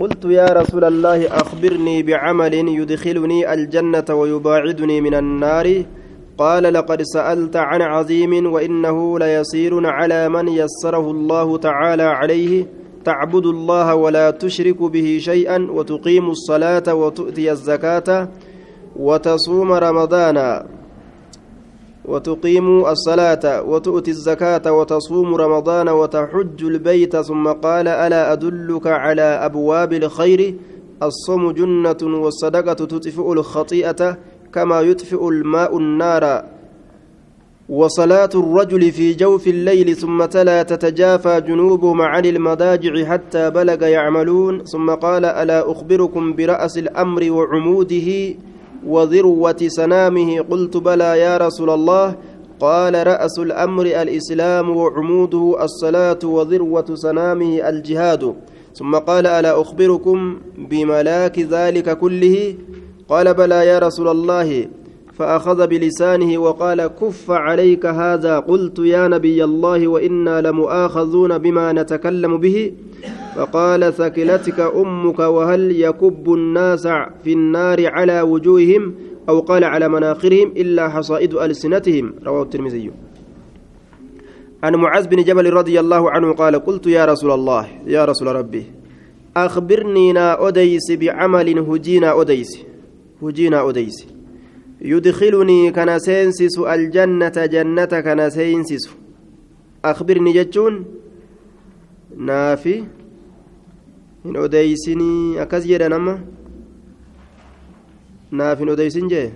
قلت يا رسول الله أخبرني بعمل يدخلني الجنة ويباعدني من النار. قال لقد سألت عن عظيم وإنه ليسير على من يسره الله تعالى عليه. تعبد الله ولا تشرك به شيئا وتقيم الصلاة وتؤتي الزكاة وتصوم رمضان. وتقيم الصلاة وتؤتي الزكاة وتصوم رمضان وتحج البيت ثم قال ألا أدلك على أبواب الخير؟ الصوم جنة والصدقة تطفئ الخطيئة كما يطفئ الماء النار. وصلاة الرجل في جوف الليل ثم تلا تتجافى جنوبهم عن المضاجع حتى بلغ يعملون. ثم قال ألا أخبركم برأس الأمر وعموده؟ وذروة سنامه قلت بلى يا رسول الله. قال رأس الأمر الإسلام وعموده الصلاة وذروة سنامه الجهاد. ثم قال ألا أخبركم بملاك ذلك كله؟ قال بلى يا رسول الله. فأخذ بلسانه وقال كف عليك هذا قلت يا نبي الله وإنا لمؤاخذون بما نتكلم به فقال ثكلتك أمك وهل يكب الناس في النار على وجوههم أو قال على مناخرهم إلا حصائد ألسنتهم رواه الترمذي. عن معاذ بن جبل رضي الله عنه قال قلت يا رسول الله يا رسول ربي أخبرني نا أديس بعمل هجينا أديس هجينا أديس يدخلني كان سينسس الجنة جنة كان سينسس أخبرني جتون نافي hin odeysinii akkas jedhan amma naaf hin odeysin jee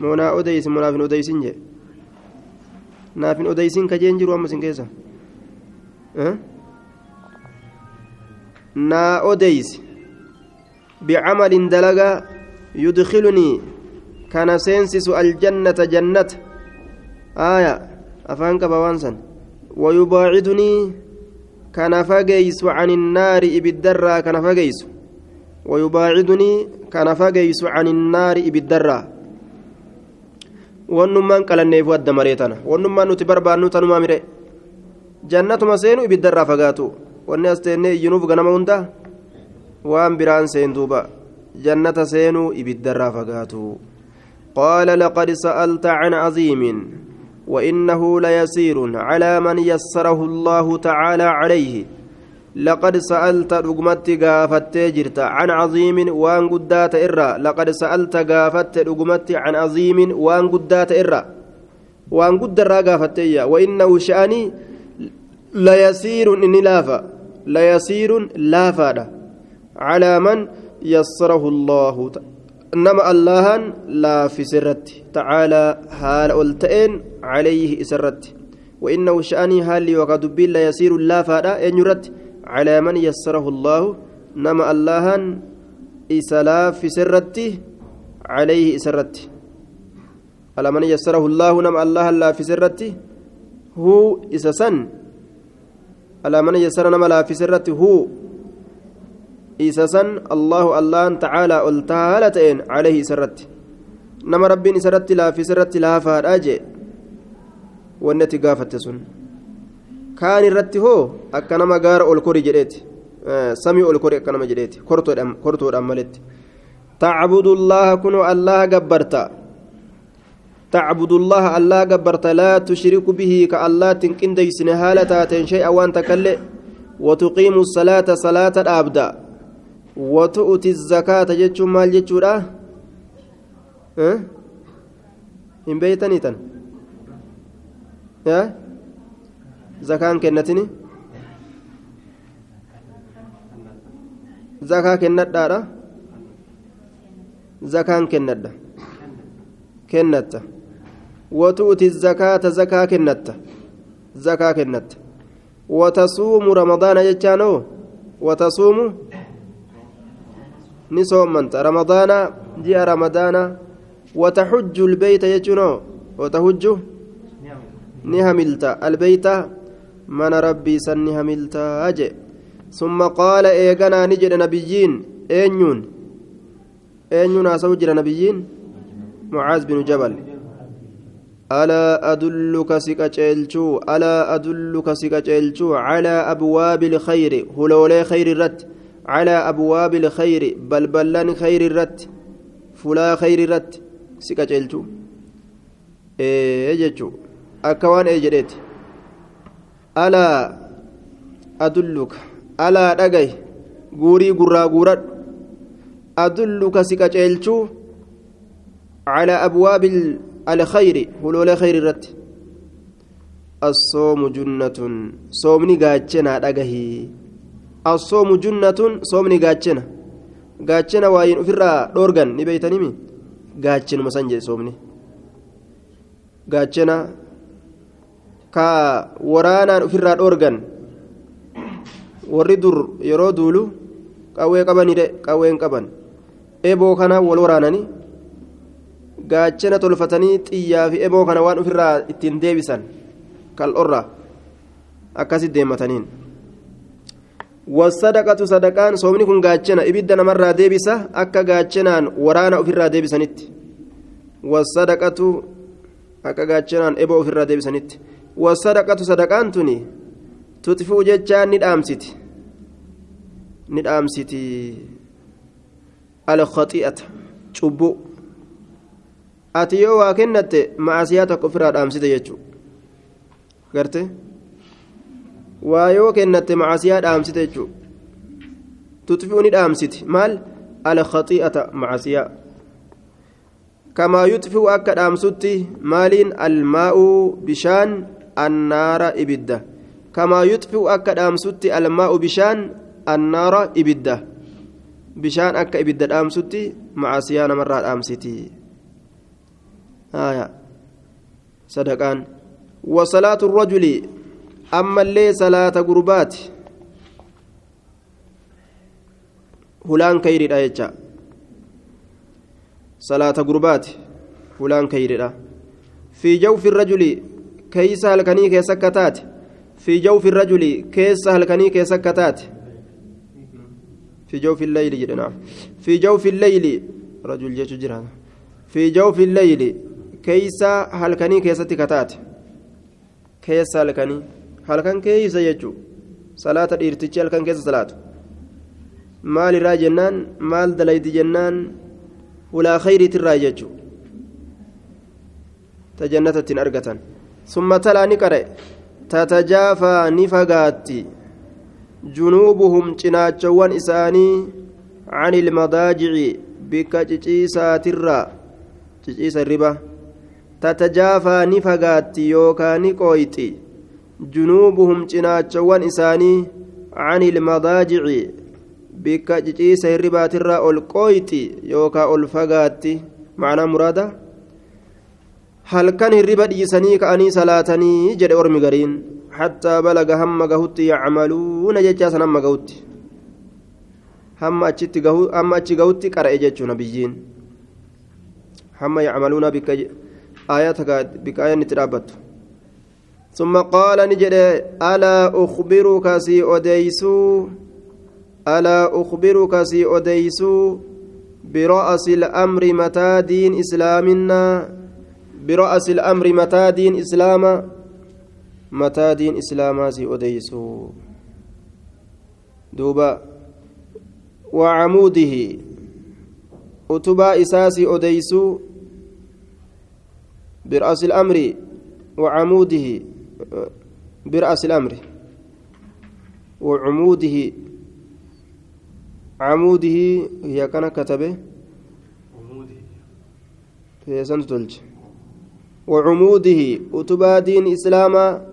moo naa odeysin moo naaf hin odeysin jee naaf hin odeysin ka jeen jiru amma seensisu aljannata jannata aaya afaan qaba waan san wayubaacidunii كان فجيس عن النار إبدرا كان فجيس ويباعدني كان فجيس عن النار إبدرا qalanneef wadda mareetana wannummaan nuti barbaannu tanumaa mire jannatuma seenu ibiddarraa fagaatu wanni as teennee iyyinuuf ganama hunda waan biraan seen duuba jannata seenuu ibiddarraa fagaatu qaala laqad sa'alta can caziimin وإنه ليسير على من يسره الله تعالى عليه. لقد سألت رقمت قافت جرت عن عظيم وان قدات إرى لقد سألت قافت رقمت عن عظيم وان قدات إرى وان قدر قافت وإنه شأني ليسير إني لافا. ليسير لافا. على من يسره الله تعالى nama allahan laaffisirratti tacaalaa haala ol ta'een calayhi isarratti وإنه شأني هالي وقد لا يسير لا فادا ينرت على من يسره الله نما اللهن إسلا في سرته عليه سرته على من يسره الله نما الله لا في سرته هو إسسن على من يسر نما لا في سرته هو allahan tacaalaa ol taala ta'een calayhi isarratti nama rabbiin isarratti laafisarratti laafaadha jee wanni ati gaafatte sun kaan irratti hoo akka nama gaara ol kori jedheeti samii ol kori akka nama jedheeti kortoodhaan maletti تعبد الله كن الله جبرت تعبد الله الله جبرت لا تشرك به كالله تنكن ديسن هالة شيئا وانت كله وتقيم الصلاة صلاة الأبدا وتؤتي الزكاة جتشو مال جتشورا أه؟ hin beeytanii tan zakaan kennatini zakaa kennadhaadha zakaan kennadha kennatta watu'ti zakaata zakaa kennatta zakaa kennatta watasuumu ramadaana jechaanoo watasuumu soommanta ramadaana ji'a ramadaana وتحج البيت يجنو وتحج نهملت البيت من ربي سن هملت أجي. ثم قال إيغانا نجد نبيين. أينيون. أينيون أسوجر نبيين؟ معاذ بن جبل. ألا أدلك سكتشيلشو ألا أدلك سكتشيلشو على أبواب الخير؟ هلولي خير الرد. على أبواب الخير بل بلن خير الرت فلا خير الرت سكاجلتو إيه أكوان إيه ألا أدلك. ألا دقي قوري قرى قرى أدلك سكاجلتو على أبواب الخير فلولا خير الرت. الصوم جنة. صومني قاچنا assoomu junnatun soomni gaachena. Gaachena waayiin ofirraa dhoorgan ni beeytanimi? Gaachenuma san jee soomni. Gaachena ka waraanaan ofirraa dhoorgan warri dur yeroo duulu qawwee qabanidhe qawween qaban. Eboo kana wal waraanani gaachena tolfatanii xiyyaa fi eboo kana waan ofirraa ittiin deebisan kal orra akkasi deemataniin wasadaqatu sadaqaan soomni kun gaachana ibidda namarraa deebisa akka gaachanaan waraana ofirraa deebisanitti wasadaqatu akka gaachanaan eboo ofirraa deebisanitti wasadaqatu sadaqaan tuni tutfuu jechaan ni dhaamsiti ni dhaamsiti alkhaxi'ata cubbuu ati yoo waa kennatte macasiyaa tokko ofirraa dhaamsite jechuudha garte waa yoo kennatte macasiyaa dhaamsite jechuudha tutfi'uu ni dhaamsiti maal alkhaxi'ata macasiyaa kamaa yutfi'u akka dhaamsutti maaliin almaa'u bishaan annaara ibidda kamaa yutfi'u akka dhaamsutti almaa'u bishaan annaara ibidda bishaan akka ibidda dhaamsutti macasiyaa namarraa dhaamsiti sadaqaan وصلاة الرجل أما اللي صلاة قربات. فلان كيري رايتشا صلاة قربات. فلان كيري في جوف الرجل كيس هلكني كيسكتات في جوف الرجل كيس هلكني كيسكتات في جوف الليل جدنا. في جوف الليل. رجل جيش جيران. في جوف الليل كيس هلكني كيستكتات keessa halkanii halkan keeysa jechuun salaata dhiirtichi halkan keessa salaatu maal irraa jennaan maal dalayti jennaan ulaa khayriitirraa jechuun ta jannata ittiin argatan summa talaa ni qare tatajaafaa ni fagaatti junuubuhum cinaachawwan isaanii عن المضاجع بك ciciisaatirraa ciciisa ribaa تتجافى نفقات يوكا نقويتي جنوبهم جناچوان إساني عن المضاجع بك جيس الربات الرا القويتي يوكا الفقاتي معنى مرادة هل كان الربا ديسني كأني صلاتني جد أرمي قرين حتى بلغ هم قهوت يعملون ججاسا هم قهوت هم أتشت قهوت قرأ ججو نبيين هم يعملون بك آياتك بكاية نترابت ثم قال نجد ألا أخبرك سي أديسو ألا أخبرك سي أديسو برأس الأمر متى دين إسلامنا؟ برأس الأمر متى دين إسلام متى دين إسلام سي أديسو دوبا وعموده أتبا إساسي أديسو برأس الأمر وعموده برأس الأمر وعموده عموده هي كان كتبه؟ هي سنتلج وعموده أتبا دين إسلاما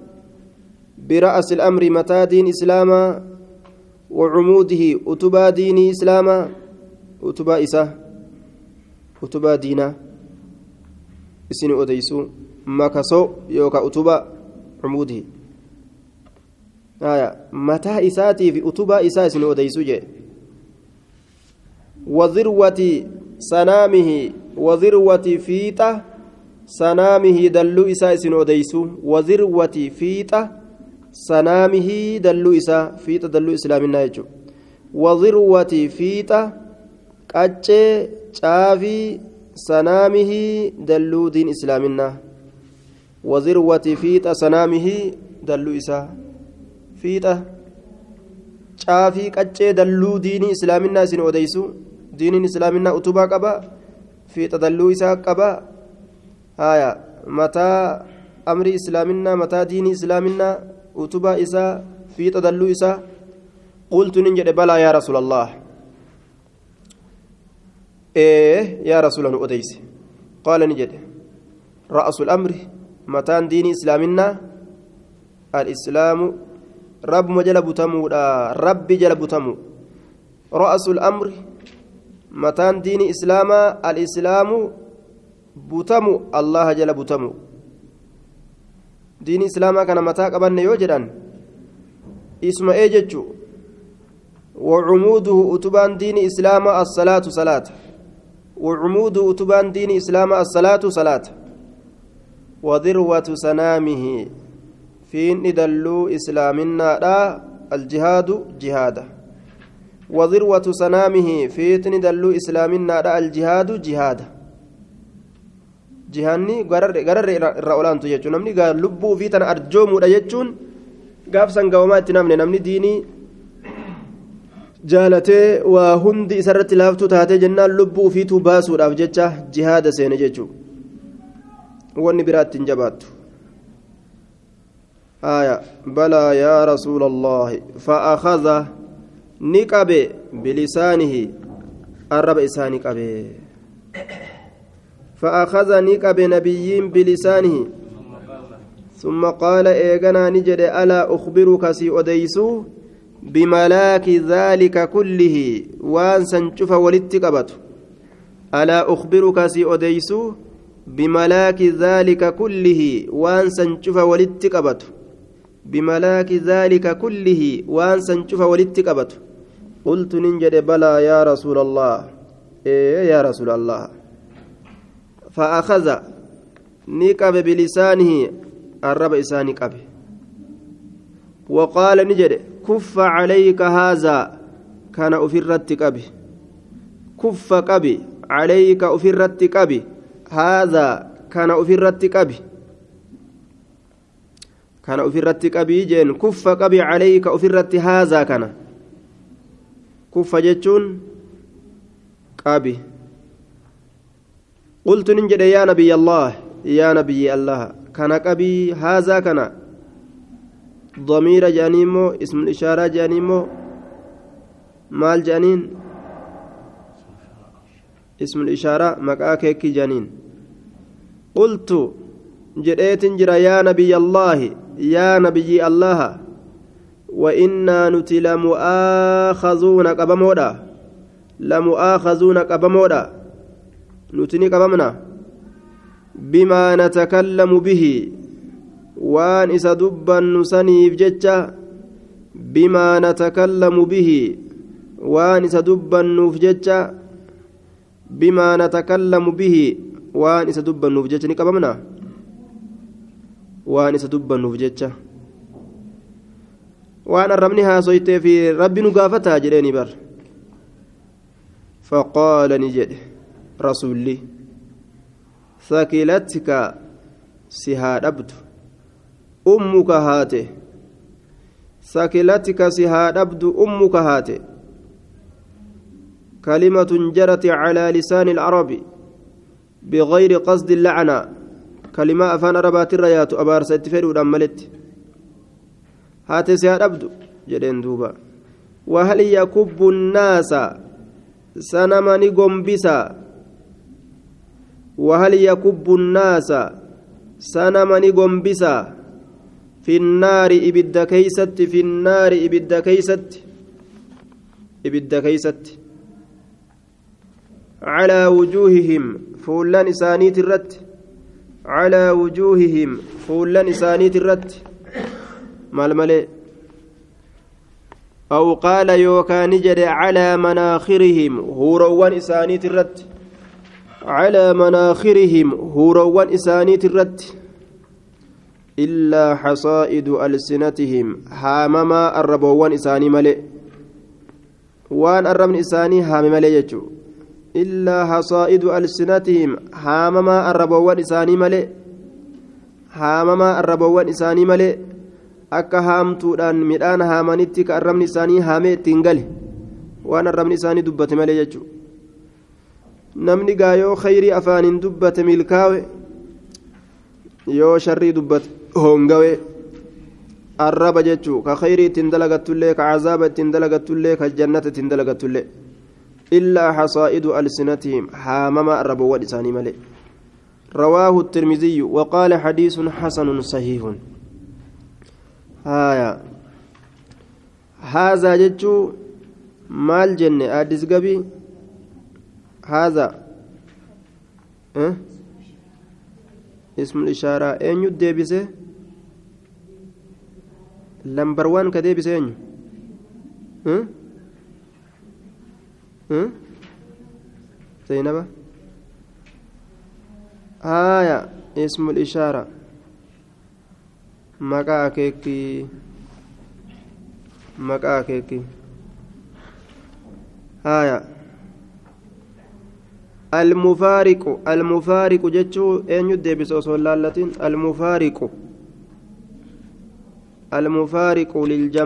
برأس الأمر متى دين إسلاما وعموده أتبا دين إسلاما أتبا إسا أتبا دينا isin odeysu makasoo yookaan utubaa mataa isaatii fi utubaa isaa isin odeysu jee وذروة سنامه وذروة فيطة سنامه دلو إسا إسن أديسو. وذروة فيطة سنامه دلو إسا فيطة دلو إسلام النايجو وذروة فيطة قجة شافي سنامه دلو دين إسلامنا وذروة فيتا سنامه دلو إسا dalluu diinii islaaminaa isin odeysu diiniin islaaminaa utubaa qaba fiixa dalluu isaa qaba haya mataa amrii islaaminaa mataa diinii islaaminaa utubaa isaa fiixa dalluu isaa qultu nin jedhe balaa yaa rasuula allah ee yaa rasuula nu odeyse qaala ni jedhe ra'asul amri diinii islaaminaa al-islaamu rabbuma jala butamuudha rabbi jala butamu ra'asul amri mataan diinii islaamaa al-islaamu butamu allaha jala butamu diinii islaamaa kana mataa qabanne yoo jedhan isma'ee jechuu وعموده أتبان دين إسلام الصلاة صلاة وعموده أتبان دين إسلام الصلاة صلاة وذروة سنامه فين ندلو إسلامنا لا الجهاد جهادا وذروة سنامه فين ندلو إسلامنا لا الجهاد جهادا gararre irra olaantu jechuun namni lubbuu fi tana arjoomuudha jechuun gaafsan gawamaa itti namne namni diinii jaalatee waa hundi isarratti laaftuu taatee jennaan lubbuu ufiituu baasuudhaaf jecha jihaada seene jechuudha wanni biraatti hin. آية بلى يا رسول الله فأخذ نقبه بلسانه الرب إساني قبه فأخذ نقبه نبيين بلسانه ثم قال إيغنا نجد ألا أخبرك سي أديسو بملاك ذلك كله وان سنشوف ولتقبت ألا أخبرك سي أديسو بملاك ذلك كله وان سنشوف ولتقبت بملاك ذلك كله وان سنشوف ولتقبت قلت ننجد بلى يا رسول الله. إيه يا رسول الله. فأخذ نقب بلسانه الرب إساني قبه وقال نجد كف عليك هذا كان أفرت قبي كف قبي عليك أفرت قبي. هذا كان أفرت قبي. كان أفرت قبي جين كف قبي عليك أفرت هذا كان. كف جتون قبي. قلت ننجد يا نبي الله يا نبي الله كان قبي هذا كان. ضمير جانيمو اسم الإشارة جانيمو مال جانين. اسم الإشارة مكاكيك جانين قلت جريت جرى يا نبي الله يا نبي الله وإنا نتي لمؤاخذون قبمودا لمؤاخذون قبمودا نتني قبمنا بما نتكلم به waan isa dubbannu saniif jecha? Bimaa natakallamu bihi waan isa jecha ni qabamna waan isa dubbannuuf jecha waan arrabni haasoytee fi rabbi nu gaafataa jedheeni bar faqaala ni jedhe rasulli sakilatka si haa dhabdu ummuka haate sakilatika si haa dhabdu ummuka haate كلمة جرت على لسان العرب بغير قصد اللعنة. كلمة أفان ربات الريات أبار ستفيد ودملت هاتي سياد أبدو جدين دوبا. وهل يكب الناس سنمني قنبسا وهل يكب الناس سنمني قنبسا في النار إبد كيست في النار إبد كيست. إبد كيست. على وجوههم فولان إسانيت الرت على وجوههم فولان إسانيت الرت مال ملي. أو قال يوكان جد على مناخرهم هوروان إسانيت الرت على مناخرهم هوروان إسانيت الرت إلا حصائد ألسنتهم هامما الربوان إساني ملئ وان الربن إساني هام ملئ يجو. إلا حصائد ألسنتهم هامما الربوان إساني ملئ هامما الربوان إساني ملئ ka arrabni isaanii haamee ittiin gale waan arrabni isaanii dubbate malee jechuudha namni gaayoo khayrii afaaniin dubbate milkaawe yoo sharrii dubbate hongawe arraba jechuu ka khayrii ittiin dalagattullee ka cazaaba ittiin dalagattullee ka jannata ittiin dalagattullee illaa xasaa'idu alsinatihim haamama arrabowwan isaanii malee رواه الترمذي وقال حديث حسن صحيح. هايا هذا جتشو مال جنة أديس قبي هذا. أه؟ اسم الإشارة. أين يدبسه لمبر وان كدبسه أين؟ أه؟ زينبة؟ آية اسم الإشارة. مقا كيكي. مقا كيكي. آية. المفارق المفارق جتشو أين يدبس أصول المفارق. المفارق للجمع.